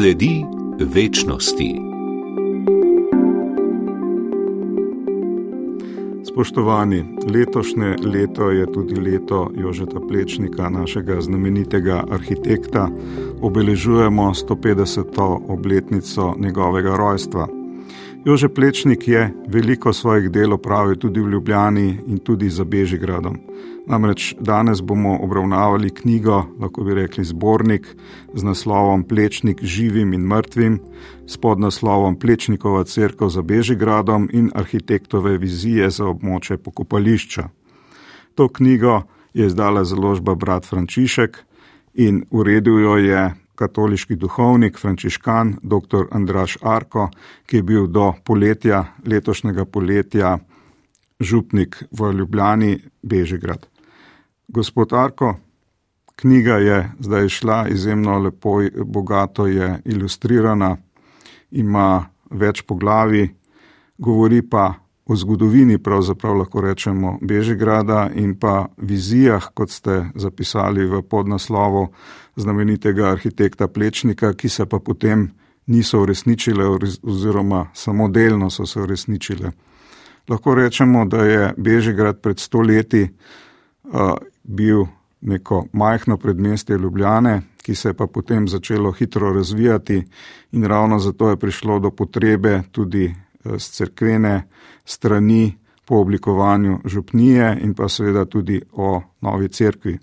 Sledi večnosti. Spoštovani, letošnje leto je tudi leto Jožeta Plečnika, našega znamenitega arhitekta. Obeležujemo 150. obletnico njegovega rojstva. Jože Plečnik je veliko svojih del opravil tudi v Ljubljani in tudi za Bežigradom. Namreč danes bomo obravnavali knjigo, lahko bi rekli zbornik, z naslovom Plečnik živim in mrtvim, s podnaslovom Plečnikova crkva za Bežigradom in arhitektove vizije za območje pokopališča. To knjigo je izdala založba Brat Frančišek in uredil jo je katoliški duhovnik, frančiškan, dr. Andraš Arko, ki je bil do poletja, letošnjega poletja, župnik v Ljubljani, Bežigrad. Gospod Arko, knjiga je zdaj šla, izjemno lepo, bogato je ilustrirana, ima več poglavi, govori pa o zgodovini, pravzaprav lahko rečemo, Bežigrada in pa vizijah, kot ste zapisali v podnaslovu znamenitega arhitekta Plečnika, ki se pa potem niso uresničile oziroma samo delno so se uresničile. Lahko rečemo, da je Bežigrad pred stoletji uh, bil neko majhno predmestje Ljubljane, ki se je pa potem začelo hitro razvijati in ravno zato je prišlo do potrebe tudi z crkvene strani po oblikovanju župnije in pa seveda tudi o novi cerkvi.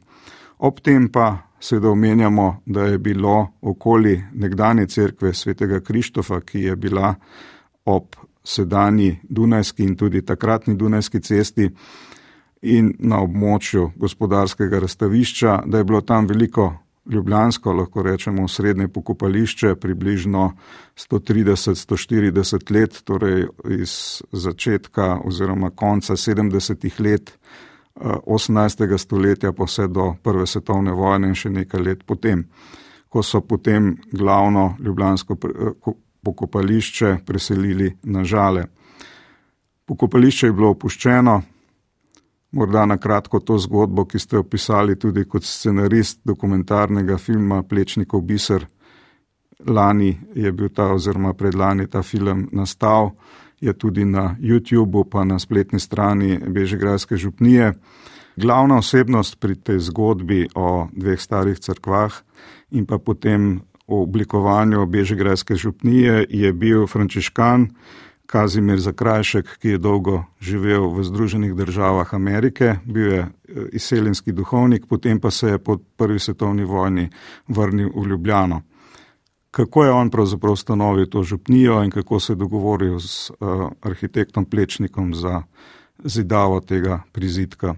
Ob tem pa seveda omenjamo, da je bilo okoli nekdanje cerkve svetega Krištofa, ki je bila ob sedanji Dunajski in tudi takratni Dunajski cesti in na območju gospodarskega razstavišča, da je bilo tam veliko Ljubljansko, lahko rečemo, srednje pokopališče, približno 130-140 let, torej iz začetka oziroma konca 70-ih let 18. Eh, stoletja, pa vse do Prve svetovne vojne in še nekaj let potem, ko so potem glavno Ljubljansko eh, pokopališče preselili na žale. Pokopališče je bilo opuščeno, Morda na kratko to zgodbo, ki ste opisali tudi kot scenarist dokumentarnega filma Plečnikov biser. Lani je bil ta, oziroma predlani ta film nastal, je tudi na YouTubu, pa na spletni strani Bežigradske župnije. Glavna osebnost pri tej zgodbi o dveh starih crkvah in pa potem o oblikovanju Bežigradske župnije je bil frančiškan, Kazimir Zakrajšek, ki je dolgo živel v Združenih državah Amerike, bil je eh, izseljenski duhovnik, potem pa se je po prvi svetovni vojni vrnil v Ljubljano. Kako je on pravzaprav ustanovil to župnijo in kako se je dogovoril z uh, arhitektom Plečnikom za zidavo tega prizidka?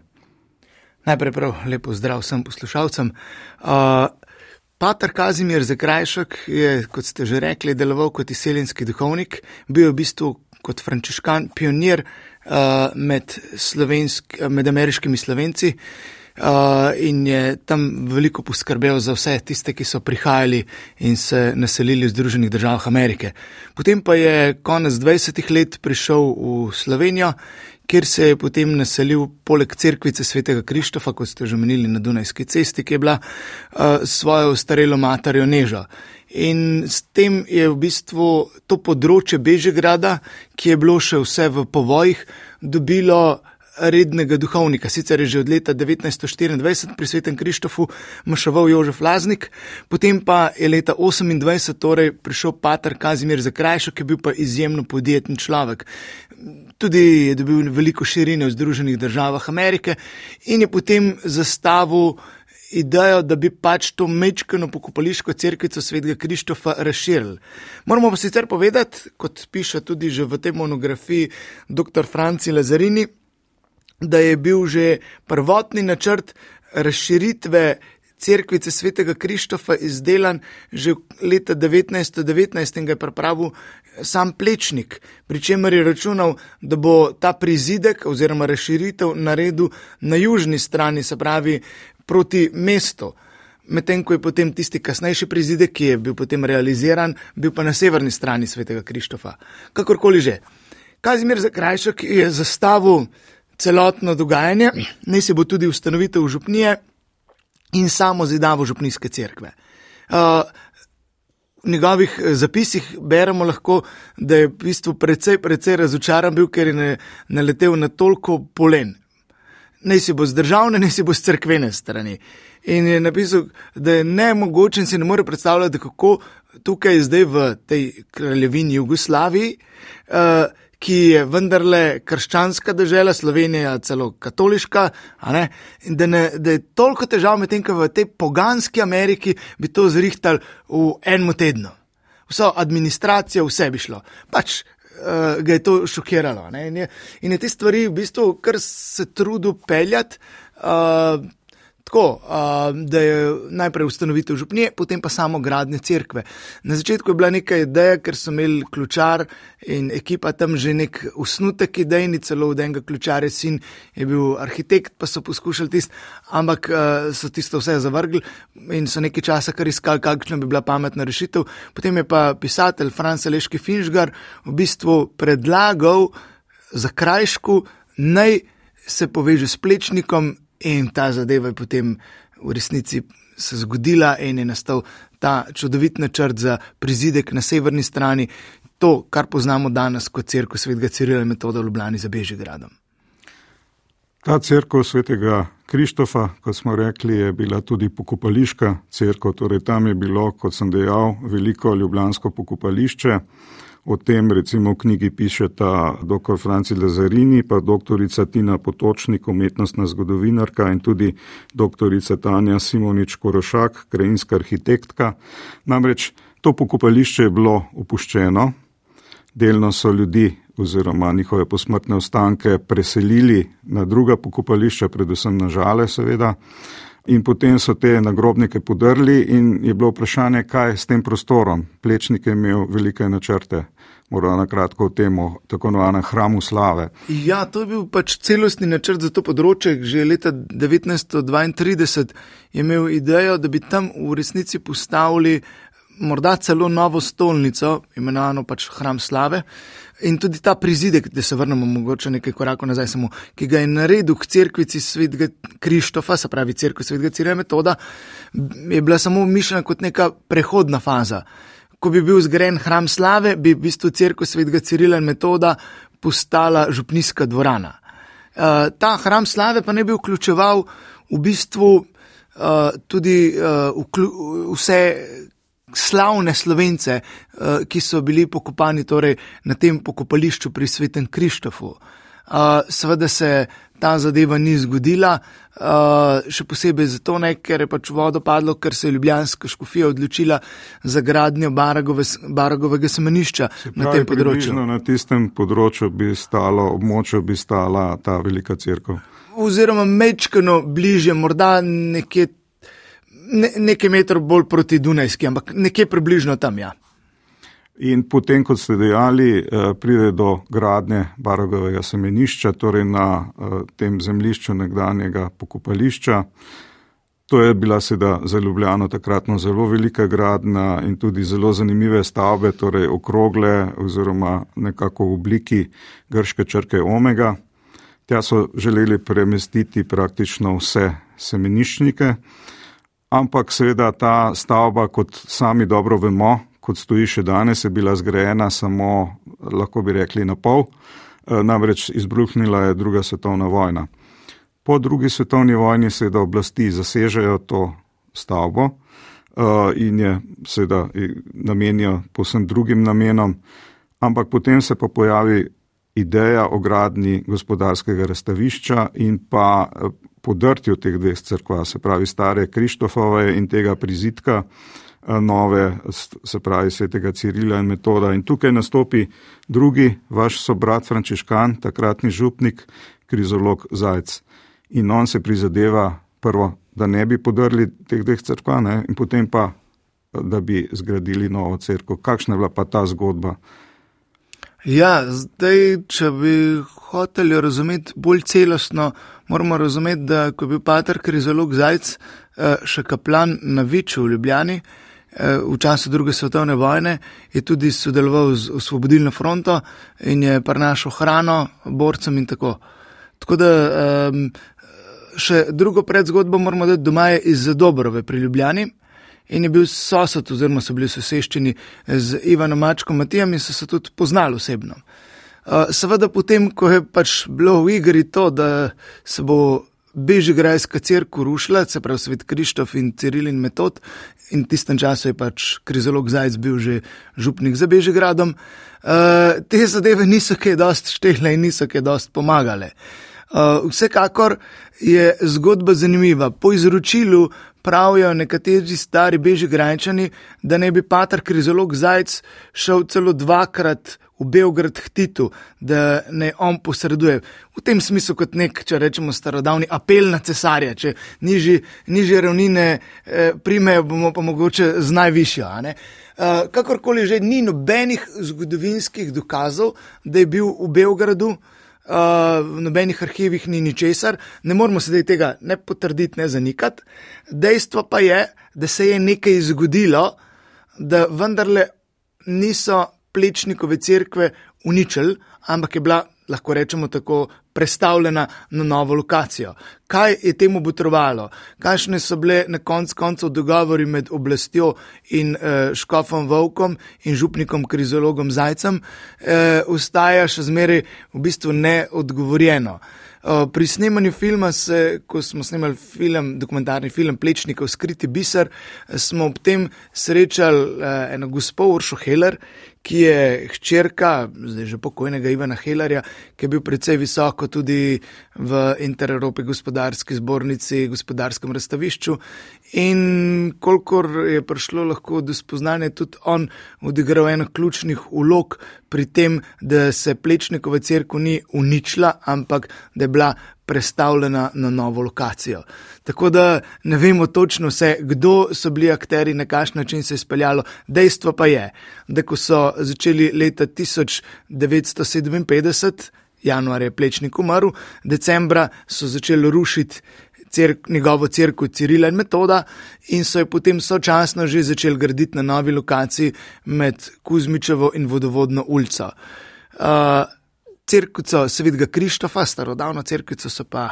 Najprej prav lepo zdrav vsem poslušalcem. Uh, Pater Kazimir Zakrajšek je, kot ste že rekli, deloval kot izseljenski duhovnik, bil je v bistvu kot frančiškan pionir uh, med, med ameriškimi slovenci. uh, in je tam veliko poskrbel za vse tiste, ki so prihajali in se naselili v Združenih državah Amerike. Potem pa je konec 20 let prišel v Slovenijo kjer se je potem naselil poleg cerkvice svetega Krištofa, kot ste že omenili na Dunajski cesti, ki je bila uh, svojo starelo materjo Neža. In s tem je v bistvu to področje Bežegrada, ki je bilo še vse v povojih, dobilo rednega duhovnika. Sicer je že od leta 1924 pri svetem Krištofu maševal Jožef Laznik, potem pa je leta 1928 torej prišel pater Kazimir Zakrajšek, ki je bil pa izjemno podjeten človek. Tudi je dobil veliko širine v Združenih državah Amerike in je potem zastavil idejo, da bi pač to mečkano pokopališko crkvico svetega Krištofa razširili. Moramo pa sicer povedati, kot piše tudi že v tej monografiji dr. Franci Lazarini, da je bil že prvotni načrt razširitve cerkvice svetega Krištofa izdelan že leta 1919 in ga je pripravil sam plečnik, pri čemer je računal, da bo ta prizidek oziroma razširitev naredil na južni strani, se pravi proti mestu. Medtem ko je potem tisti kasnejši prizidek, ki je bil potem realiziran, bil pa na severni strani svetega Krištofa. Kakorkoli že. Kazimir Zakrajšek je zastavil celotno dogajanje, naj se bo tudi ustanovitev župnije in samo zidavo župnijske cerkve. Uh, v njegovih eh, zapisih beremo lahko, da je v bistvu precej, precej razočaran bil, ker je naletel na toliko polen. Ne si bo z državne, ne si bo z crkvene strani. In je napisal, da je ne mogoče in si ne more predstavljati, kako tukaj zdaj v tej kraljevini Jugoslaviji, uh, ki je vendarle krščanska država, Slovenija celo katoliška, in da, ne, da je toliko težav med tem, ker v tej poganski Ameriki bi to zrihtali v enem tednu. Vso administracijo, vse bi šlo. Pač uh, ga je to šokiralo. In je, in je te stvari v bistvu kar se trudil peljati. Uh, Tako, da je najprej ustanovitev župnije, potem pa samo gradnje cerkve. Na začetku je bila neka ideja, ker so imeli ključar in ekipa tam že nek usnutek idejni, celo od enega ključarja sin je bil arhitekt, pa so poskušali tisto, ampak so tisto vse zavrgli in so nekaj časa kar iskali, kakšna bi bila pametna rešitev. Potem je pa pisatelj Franz Leški Finžgar v bistvu predlagal za krajšku naj se poveže s plečnikom In ta zadeva je potem v resnici se zgodila in je nastal ta čudovit načrt za prizidek na severni strani, to, kar poznamo danes kot crkvo svetega Cirila metoda v Ljubljani za Bežigradom. Ta crkva svetega Krištofa, kot smo rekli, je bila tudi pokopališka crkva, torej tam je bilo, kot sem dejal, veliko ljubljansko pokopališče. O tem recimo v knjigi pišeta dr. Franci Lazarini, pa dr. Tina Potočnik, umetnostna zgodovinarka in tudi dr. Tanja Simonič Korošak, krajinska arhitektka. Namreč to pokopališče je bilo opuščeno, delno so ljudi oziroma njihove posmrtne ostanke preselili na druga pokopališča, predvsem na žale seveda in potem so te nagrobnike podrli in je bilo vprašanje, kaj s tem prostorom. Plečnik je imel velike načrte. Morda na kratko o tem, tako imenovanem hramu slave. Ja, to je bil pač celostni načrt za to področje. Že leta 1932 je imel idejo, da bi tam v resnici postavili morda celo novo stolnico, imenovano pač hram slave. In tudi ta prizidek, da se vrnemo mogoče nekaj korakov nazaj, samo, ki ga je naredil k cerkvici svetega Krištofa, se pravi cerkvi svetega Cirila metoda, je bila samo mišljena kot neka prehodna faza. Ko bi bil zgrajen hram slave, bi v bistvu cerkva svetega Cirila metoda postala župnijska dvorana. Uh, ta hram slave pa ne bi vključeval v bistvu uh, tudi uh, vklju, vse slavne slovence, eh, ki so bili pokopani torej na tem pokopališču pri svetem Krištofu. Eh, seveda se ta zadeva ni zgodila, eh, še posebej zato, ne, ker je pač vodo padlo, ker se je Ljubljanska škofija odločila za gradnjo Baragove, Baragovega semenišča se na tem področju. Na tistem področju bi stalo, območju bi stala ta velika crkva. Oziroma, mečkano bliže, morda nekje ne, nekaj metrov bolj proti Dunajski, ampak nekje približno tam. Ja. In potem, kot ste dejali, eh, pride do gradnje Barogovega semenišča, torej na eh, tem zemljišču nekdanjega pokopališča. To je bila seveda za Ljubljano takratno zelo velika gradna in tudi zelo zanimive stavbe, torej okrogle oziroma nekako v obliki grške črke Omega. Tja so želeli premestiti praktično vse semeniščnike ampak seveda ta stavba, kot sami dobro vemo, kot stoji še danes, je bila zgrajena samo, lahko bi rekli, na pol, e, namreč izbruhnila je druga svetovna vojna. Po drugi svetovni vojni seveda oblasti zasežejo to stavbo e, in je seveda namenijo posem drugim namenom, ampak potem se pa pojavi ideja o gradni gospodarskega razstavišča in pa podrtju teh dveh crkva, se pravi stare Krištofove in tega prizidka, eh, nove, se pravi svetega Cirila in metoda. In tukaj nastopi drugi, vaš sobrat Frančiškan, takratni župnik, krizolog Zajc. In on se prizadeva prvo, da ne bi podrli teh dveh crkva ne? in potem pa, da bi zgradili novo crkvo. Kakšna je bila pa ta zgodba? Ja, zdaj, če bi hoteli razumeti bolj celostno, moramo razumeti, da ko je bil Pater Krizolog Zajc eh, še kaplan na Viču v Ljubljani eh, v času druge svetovne vojne, je tudi sodeloval z osvobodilno fronto in je prinašal hrano borcem in tako. Tako da še drugo predzgodbo moramo dati doma iz Dobrove pri Ljubljani. In je bil sosed, oziroma so bili soseščeni z Ivanom Mačkom Matijem in so se tudi poznali osebno. Seveda, potem, ko je pač bilo v igri to, da se bo Bežigrajska crkva rušila, se pravi svet Krištof in Ciril in Metod, in v tistem času je pač krizolog Zajc bil že župnik za Bežigradom, te zadeve niso kaj dost štehle in niso kaj dost pomagale. Vsekakor je zgodba zanimiva. Po izročilu pravijo nekateri stari bežigrajčani, da ne bi patar krizolog Zajc šel celo dvakrat v Beograd k Titu, da ne on posreduje. V tem smislu kot nek, če rečemo, starodavni apel na cesarja, če nižji, nižje ravnine eh, primejo, bomo pa mogoče z najvišjo. Eh, kakorkoli že ni nobenih zgodovinskih dokazov, da je bil v Beogradu. Uh, v nobenih arhivih ni ničesar, ne moramo sedaj tega ne potrditi, ne zanikati. Dejstvo pa je, da se je nekaj zgodilo, da vendarle niso plečnikove cerkve uničili, ampak je bila, lahko rečemo tako, prestavljena na novo lokacijo. Kaj je temu botrovalo? Kakšne so bile na koncu koncev dogovori med oblastjo in e, škofom Vovkom in župnikom krizologom Zajcem, e, ostaja še zmeraj v bistvu neodgovorjeno. Pri snemanju filma, se, ko smo snemali film, dokumentarni film Plečnikov Skriti biser, smo ob tem srečali eh, eno gospo Uršo Heller, ki je hčerka, zdaj že pokojnega Ivana Hellerja, ki je bil precej visoko tudi v Inter-Europi gospodarski zbornici, gospodarskem razstavišču. In kolikor je prišlo lahko do spoznanja, tudi on odigral eno ključnih ulog pri tem, da se Plečnikova crkva ni uničila, ampak da je bila prestavljena na novo lokacijo. Tako da ne vemo točno vse, kdo so bili akteri, na kakšen način se je speljalo. Dejstvo pa je, da ko so začeli leta 1957, januar je Plečnik umrl, decembra so začeli rušiti. Cerk, njegovo crkvo Cirila in metoda, in so jo potem sočasno že začeli graditi na novi lokaciji med Kuzmičevo in vodovodno ulico. Uh, crkvico Svetega Krištofa, starodavno crkvico so pa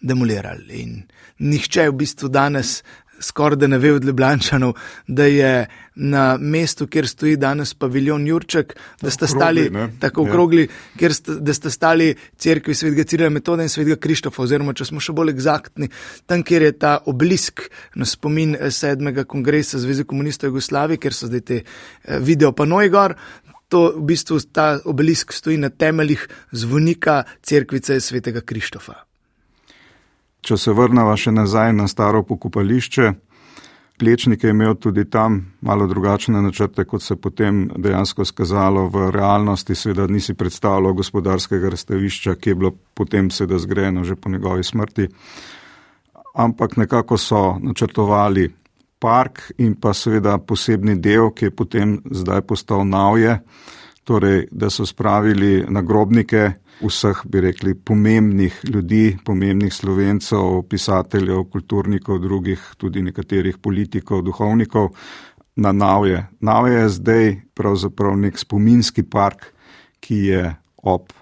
demolirali. In nihče v bistvu danes skoraj da ne ve od Ljubljančanov, da je na mestu, kjer stoji danes paviljon Jurček, da sta stali tako ja. okrogli, ja. sta, da sta stali crkvi Svetega Cirila Metoda in Svetega Krištofa, oziroma če smo še bolj egzaktni, tam, kjer je ta oblisk na spomin sedmega kongresa Zveze komunistov Jugoslavije, ker so zdaj te eh, video panoji gor, to v bistvu ta obelisk stoji na temeljih zvonika crkvice svetega Krištofa. Če se vrnemo še nazaj na staro pokopališče, Plečnik je imel tudi tam malo drugačne načrte, kot se potem dejansko skazalo v realnosti. Seveda nisi predstavljal gospodarskega razstavišča, ki je bilo potem seveda zgrajeno že po njegovi smrti, ampak nekako so načrtovali park in pa seveda posebni del, ki je potem zdaj postal navje, torej da so spravili nagrobnike vseh, bi rekli, pomembnih ljudi, pomembnih slovencev, pisateljev, kulturnikov, drugih, tudi nekaterih politikov, duhovnikov na navje. Navje je zdaj pravzaprav nek spominski park, ki je ob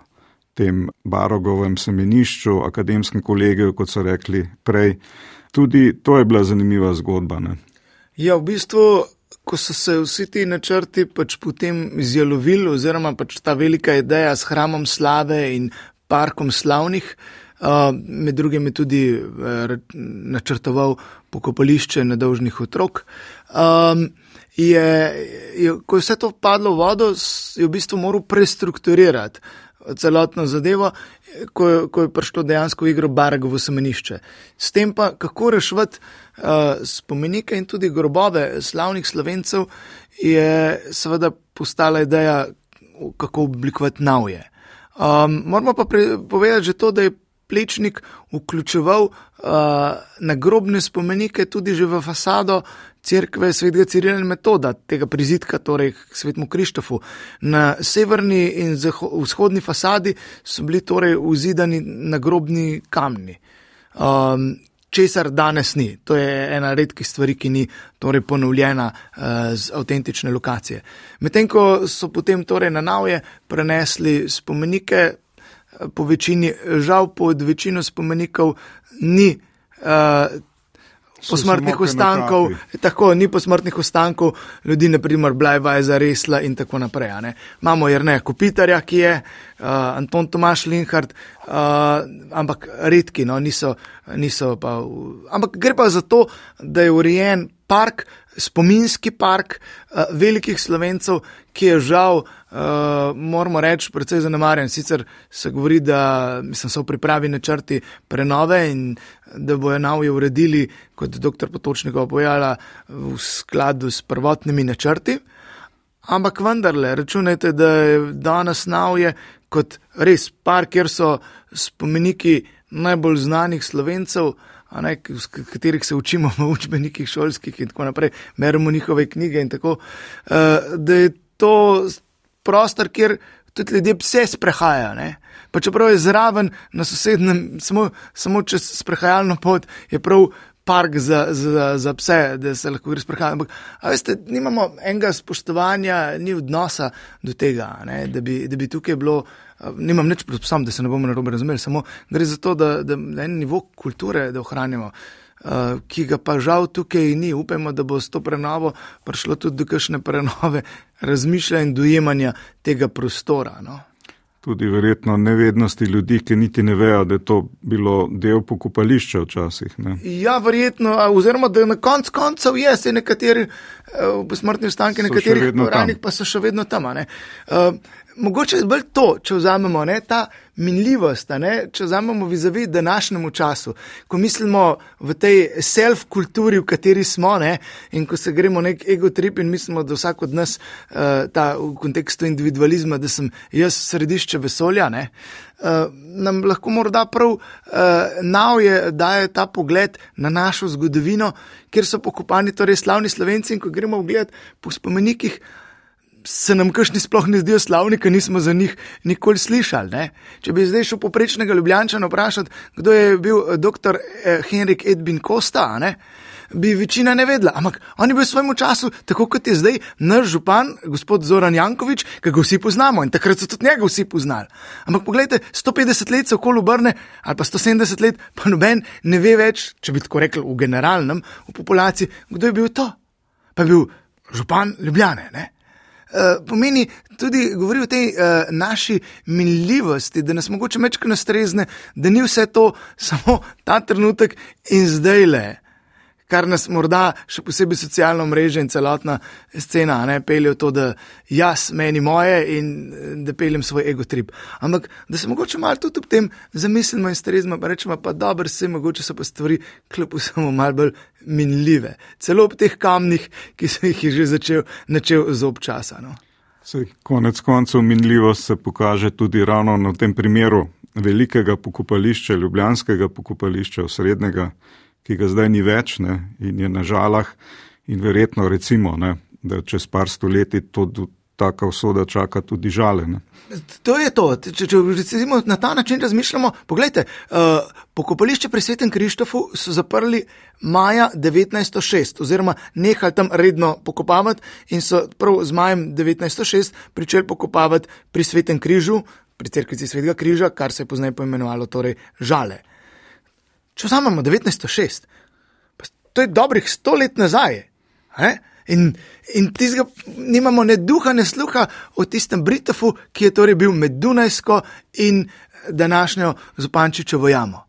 tem Barogovem semenišču, akademskem kolegiju, kot so rekli prej. Tudi to je bila zanimiva zgodba. Ne? Ja, v bistvu, ko so se vsi ti načrti pač potem izjalovili, oziroma pač ta velika ideja s hramom slave in parkom slavnih, med drugim je tudi načrtoval pokopališče nedolžnih otrok. Je, je, ko je vse to padlo v vodo, je v bistvu moral prestrukturirati celotno zadevo, ko, ko je prišlo dejansko v igro Baragovo semenišče. S tem pa, kako rešiti uh, spomenike in tudi grobove slavnih slovencev, je seveda postala ideja, kako oblikovati navje. Um, moramo pa pre, povedati že to, da je plečnik vključeval uh, nagrobne spomenike tudi že v fasado crkve svetega Cirila in metoda, tega prizidka, torej k svetmu Krištofu. Na severni in vzhodni fasadi so bili torej vzidani nagrobni kamni. Um, Česar danes ni, to je ena redkih stvari, ki ni torej ponovljena uh, z avtentične lokacije. Medtem ko so potem torej na navje prenesli spomenike, uh, po večini, žal pod večino spomenikov ni uh, posmrtnih ostankov, tako ni posmrtnih ostankov, ljudi, naprimer, Blajva je zaresla in tako naprej. Imamo Jrneja Kupitarja, ki je uh, Anton Tomaš Linhard, uh, ampak redki, no, niso, niso pa. Ampak gre pa za to, da je urejen park, spominski park uh, velikih slovencev, ki je žal, uh, moramo reči, precej zanemarjen. Sicer se govori, da mislim, so v pripravi načrti prenove in da bojo navje uredili, kot dr. Potočnik opojala, v skladu s prvotnimi načrti. Ampak vendarle, računajte, da je danes navje kot res park, kjer so spomeniki najbolj znanih slovencev ne, v katerih se učimo v učbenikih šolskih in tako naprej, merimo njihove knjige in tako, eh, da je to prostor, kjer tudi ljudje pse sprehajajo. Ne. Pa čeprav je zraven na sosednjem, samo, samo čez sprehajalno pot, je prav park za, za, za pse, da se lahko gre sprehajati. Ampak, veste, nimamo enega spoštovanja, ni odnosa do tega, ne, da, bi, da bi tukaj bilo. Nimam nič pred psom, da se ne bomo narobe razumeli, samo gre za to, da, da en nivo kulture, da ohranjamo, uh, ki ga pa žal tukaj ni. Upajmo, da bo s to prenovo prišlo tudi do kakšne prenove razmišljanja in dojemanja tega prostora. No tudi verjetno nevednosti ljudi, ki niti ne vejo, da je to bilo del pokopališča včasih. Ne? Ja, verjetno, oziroma da na konc koncev je, se nekateri uh, smrtni ostanki, nekaterih ranih pa so še vedno tam. Uh, mogoče je bolj to, če vzamemo ne, ta minljivost, ne, če vzamemo vizavi današnjemu času, ko mislimo v tej self-kulturi, v kateri smo, ne, in ko se gremo nek ego trip in mislimo, da vsak od nas uh, ta v kontekstu individualizma, da sem jaz središče vesolja, ne, uh, nam lahko morda prav uh, navje daje ta pogled na našo zgodovino, kjer so pokopani torej slavni slovenci in ko gremo v gled po spomenikih, se nam kašni sploh ne zdijo slavni, ker nismo za njih nikoli slišali. Ne? Če bi zdaj šel poprečnega Ljubljančana vprašati, kdo je bil eh, dr. Eh, Henrik Edwin Kosta, ne? bi večina ne vedela. Ampak on je bil v svojem času, tako kot je zdaj naš župan, gospod Zoran Jankovič, ki ga vsi poznamo in takrat so tudi njega vsi poznali. Ampak pogledajte, 150 let se okolo obrne, ali pa 170 let, pa noben ne ve več, če bi tako rekel v generalnem, v populaciji, kdo je bil to. Pa je bil župan Ljubljane. Ne? Eh, pomeni tudi govori o tej uh, naši minljivosti, da nas mogoče mečko nastrezne, da ni vse to samo ta trenutek in zdaj le kar nas morda še posebej socialno mreže in celotna scena ne pelje v to, da jaz meni moje in da peljem svoj ego trip. Ampak da se mogoče malo tudi ob tem zamislimo in strezimo, pa rečemo, pa dobro, se mogoče so pa stvari kljub vsemu malo bolj minljive. Celo ob teh kamnih, ki so jih že začel, načel z občasa. No. Sej, konec koncev minljivost se pokaže tudi ravno na tem primeru velikega pokopališča, ljubljanskega pokopališča, osrednjega ki ga zdaj ni več ne, in je na žalah, in verjetno, recimo, ne, da čez par stoletij to taka usoda čaka tudi žale. Ne. To je to. Če, če recimo, na ta način razmišljamo, pogledajte, uh, pokopališče pri Svetem Krištofu so zaprli maja 1906, oziroma nehali tam redno pokopavati in so prav z majem 1906 pričeli pokopavati pri Svetem Križu, pri Cerkvici Svetega Križa, kar se je pozneje poimenovalo torej žale. Če vzamemo 1906, to je dobrih sto let nazaj. Eh? In, in tistega nimamo ne duha, ne sluha o tistem Britofu, ki je torej bil med Dunajsko in današnjo Zupančičevo jamo.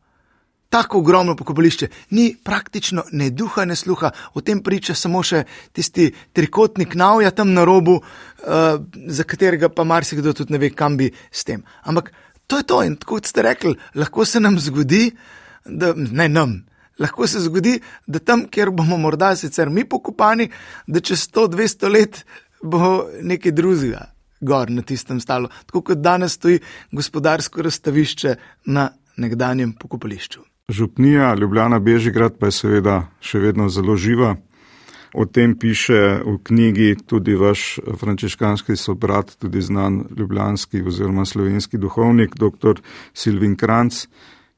Tako ogromno pokopališče, ni praktično ne duha, ne sluha, o tem priča samo še tisti trikotnik navja tam na robu, uh, za katerega pa marsikdo tudi ne ve, kam bi s tem. Ampak to je to in kot ste rekli, lahko se nam zgodi, uh, da ne nam. Lahko se zgodi, da tam, kjer bomo morda sicer mi pokopani, da čez 100-200 let bo nekaj drugega gor na tistem stalo. Tako kot danes stoji gospodarsko razstavišče na nekdanjem pokopališču. Župnija Ljubljana Bežigrad pa je seveda še vedno zelo živa. O tem piše v knjigi tudi vaš frančiškanski sobrat, tudi znan ljubljanski oziroma slovenski duhovnik, dr. Silvin Kranc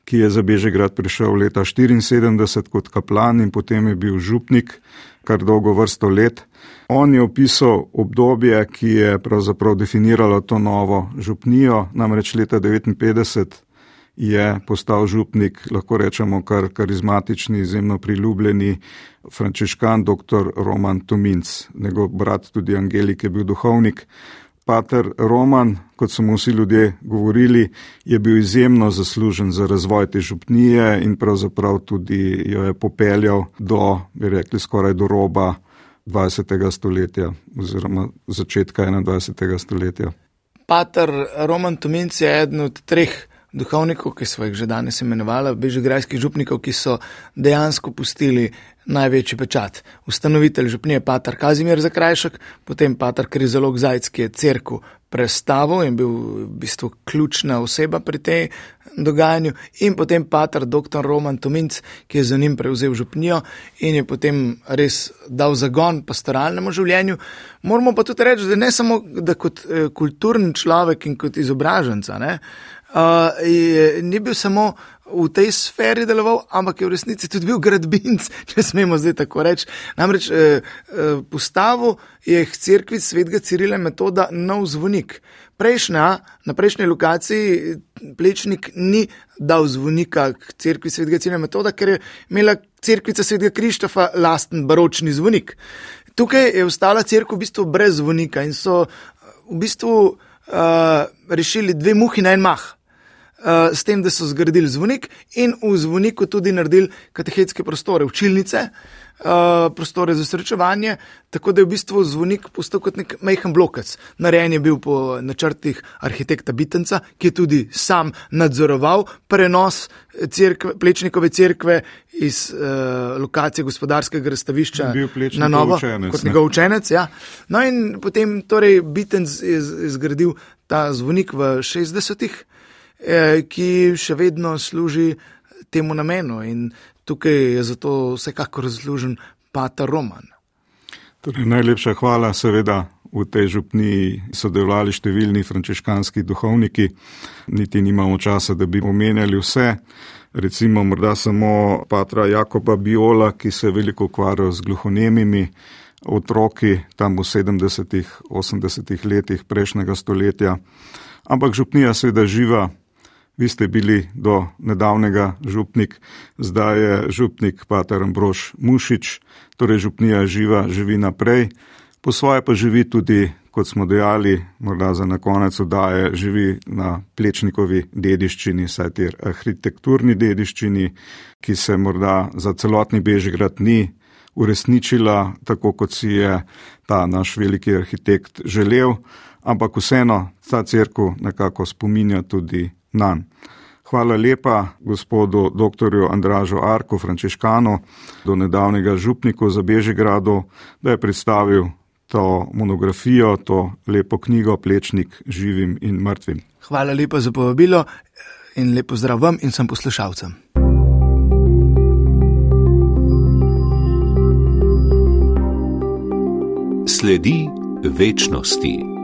ki je za Bežegrad prišel leta 1974 kot kaplan in potem je bil župnik kar dolgo vrsto let. On je opisal obdobje, ki je pravzaprav definiralo to novo župnijo, namreč leta 1959 je postal župnik, lahko rečemo, kar karizmatični, izjemno priljubljeni frančiškan dr. Roman Tominc. Njegov brat tudi Angelik je bil duhovnik. Pater Roman, kot so mu vsi ljudje govorili, je bil izjemno zaslužen za razvoj te župnije in pravzaprav tudi jo je popeljal do, bi rekli, skoraj do roba 20. stoletja oziroma začetka 21. stoletja. Pater Roman Tominc je eden od treh duhovnikov, ki smo jih že danes imenovali, bežigrajskih župnikov, ki so dejansko pustili največji pečat. Ustanovitelj župnije Pater Kazimir Zakrajšek, potem Pater Krizolog Zajc, ki je crkvu predstavil in bil v bistvu ključna oseba pri tej dogajanju, in potem Pater dr. Roman Tominc, ki je za njim prevzel župnijo in je potem res dal zagon pastoralnemu življenju. Moramo pa tudi reči, da ne samo da kot eh, kulturni človek in kot izobraženca, ne, uh, je, ni bil samo v tej sferi deloval, ampak je v resnici tudi bil gradbinc, če smemo zdaj tako reči. Namreč eh, eh, postavil je k cerkvi svetega Cirila metoda nov zvonik. Prejšnja, na prejšnji lokaciji plečnik ni dal zvonika k cerkvi svetega Cirila metoda, ker je imela cerkvica svetega Krištofa lasten baročni zvonik. Tukaj je ostala cerkev v bistvu brez zvonika in so v bistvu uh, rešili dve muhi na en mah. Eh, s tem, da so zgradili zvonik in v zvoniku tudi naredili katehetske prostore, učilnice, uh, prostore za srečevanje, tako da je v bistvu zvonik postal kot nek majhen blokec. Narejen je bil po načrtih arhitekta Bitenca, ki je tudi sam nadzoroval prenos cerkve, plečnikove cerkve iz uh, lokacije gospodarskega razstavišča na novo, učenec, kot njegov učenec. Ja. No in potem torej Bitenc je zgradil ta zvonik v 60-ih. Eh, ki še vedno služi temu namenu in tukaj je zato vsekakor zaslužen Pater Roman. Torej, najlepša hvala, seveda. V tej župni sodelovali številni frančiškanski duhovniki, niti nimamo časa, da bi omenjali vse. Recimo, morda samo patra Jakoba Biola, ki se je veliko ukvarjal z gluhonemimi otroki tam v 70-ih, 80-ih letih prejšnjega stoletja. Ampak župnija seveda živa Vi ste bili do nedavnega župnik, zdaj je župnik Pater Ambrož Mušič, torej župnija živa, živi naprej, po svoje pa živi tudi, kot smo dejali, morda za na konec odaje, živi na plečnikovi dediščini, saj ter arhitekturni dediščini, ki se morda za celotni Bežigrad ni uresničila tako, kot si je ta naš veliki arhitekt želel, ampak vseeno ta crkva nekako spominja tudi nanj. Hvala lepa gospodu dr. Andražu Arku, frančiškanu, do nedavnega župniku za Bežigrado, da je predstavil to monografijo, to lepo knjigo Plečnik živim in mrtvim. Hvala lepa za povabilo in lepo zdrav vam in sem poslušalcem. Sledi večnosti.